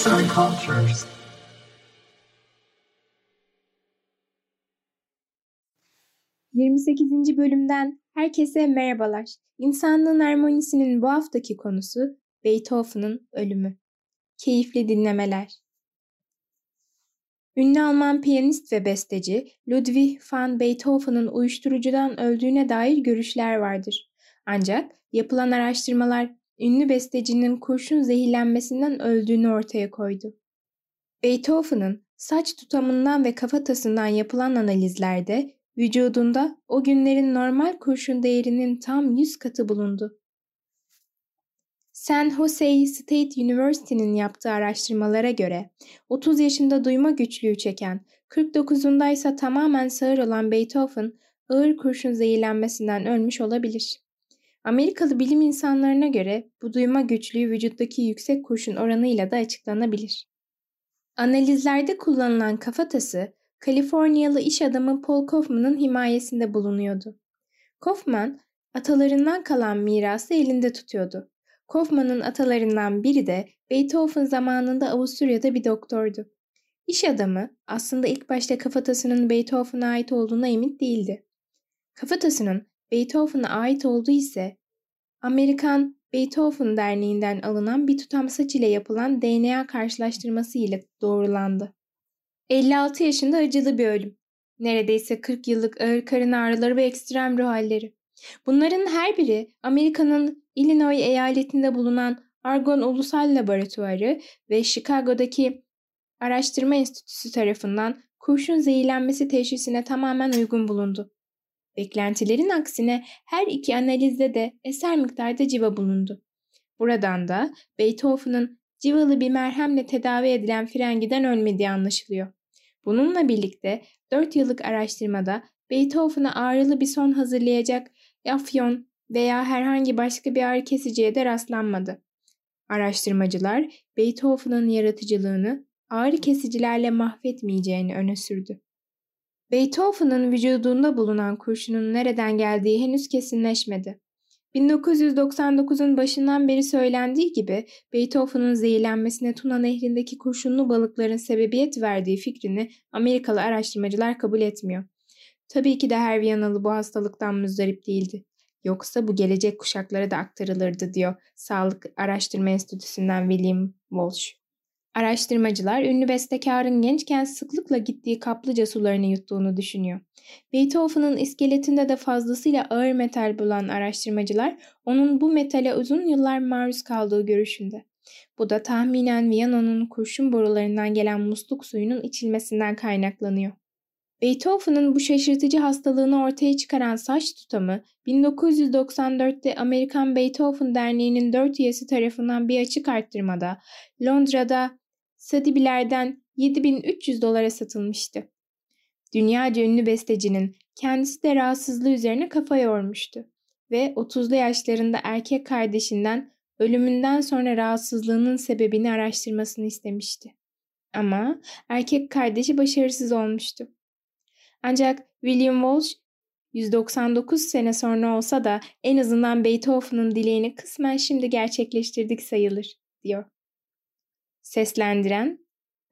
Arts and Cultures. ...28. bölümden herkese merhabalar. İnsanlığın harmonisinin bu haftaki konusu Beethoven'ın ölümü. Keyifli dinlemeler. Ünlü Alman piyanist ve besteci Ludwig van Beethoven'ın uyuşturucudan öldüğüne dair görüşler vardır. Ancak yapılan araştırmalar ünlü bestecinin kurşun zehirlenmesinden öldüğünü ortaya koydu. Beethoven'ın saç tutamından ve kafatasından yapılan analizlerde vücudunda o günlerin normal kurşun değerinin tam 100 katı bulundu. San Jose State University'nin yaptığı araştırmalara göre 30 yaşında duyma güçlüğü çeken, 49'unda ise tamamen sağır olan Beethoven ağır kurşun zehirlenmesinden ölmüş olabilir. Amerikalı bilim insanlarına göre bu duyma güçlüğü vücuttaki yüksek kurşun oranıyla da açıklanabilir. Analizlerde kullanılan kafatası, Kaliforniyalı iş adamı Paul Kaufman'ın himayesinde bulunuyordu. Kaufman, atalarından kalan mirası elinde tutuyordu. Kaufman'ın atalarından biri de Beethoven zamanında Avusturya'da bir doktordu. İş adamı aslında ilk başta kafatasının Beethoven'a ait olduğuna emin değildi. Kafatasının Beethoven'a ait olduğu ise Amerikan Beethoven Derneği'nden alınan bir tutam saç ile yapılan DNA karşılaştırması ile doğrulandı. 56 yaşında acılı bir ölüm. Neredeyse 40 yıllık ağır karın ağrıları ve ekstrem ruh halleri. Bunların her biri Amerika'nın Illinois eyaletinde bulunan Argonne Ulusal Laboratuvarı ve Chicago'daki Araştırma Enstitüsü tarafından kurşun zehirlenmesi teşhisine tamamen uygun bulundu. Beklentilerin aksine her iki analizde de eser miktarda civa bulundu. Buradan da Beethoven'ın civalı bir merhemle tedavi edilen frengiden ölmediği anlaşılıyor. Bununla birlikte 4 yıllık araştırmada Beethoven'a ağrılı bir son hazırlayacak afyon veya herhangi başka bir ağrı kesiciye de rastlanmadı. Araştırmacılar Beethoven'ın yaratıcılığını ağrı kesicilerle mahvetmeyeceğini öne sürdü. Beethoven'ın vücudunda bulunan kurşunun nereden geldiği henüz kesinleşmedi. 1999'un başından beri söylendiği gibi Beethoven'ın zehirlenmesine Tuna Nehri'ndeki kurşunlu balıkların sebebiyet verdiği fikrini Amerikalı araştırmacılar kabul etmiyor. Tabii ki de her Viyanalı bu hastalıktan müzdarip değildi. Yoksa bu gelecek kuşaklara da aktarılırdı diyor Sağlık Araştırma Enstitüsü'nden William Walsh. Araştırmacılar ünlü bestekarın gençken sıklıkla gittiği kaplıca sularını yuttuğunu düşünüyor. Beethoven'ın iskeletinde de fazlasıyla ağır metal bulan araştırmacılar onun bu metale uzun yıllar maruz kaldığı görüşünde. Bu da tahminen Viyana'nın kurşun borularından gelen musluk suyunun içilmesinden kaynaklanıyor. Beethoven'ın bu şaşırtıcı hastalığını ortaya çıkaran saç tutamı 1994'te Amerikan Beethoven Derneği'nin dört üyesi tarafından bir açık arttırmada Londra'da Sotheby'lerden 7300 dolara satılmıştı. Dünyaca ünlü bestecinin kendisi de rahatsızlığı üzerine kafa yormuştu ve 30'lu yaşlarında erkek kardeşinden ölümünden sonra rahatsızlığının sebebini araştırmasını istemişti. Ama erkek kardeşi başarısız olmuştu. Ancak William Walsh 199 sene sonra olsa da en azından Beethoven'ın dileğini kısmen şimdi gerçekleştirdik sayılır, diyor. Seslendiren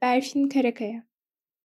Berfin Karakaya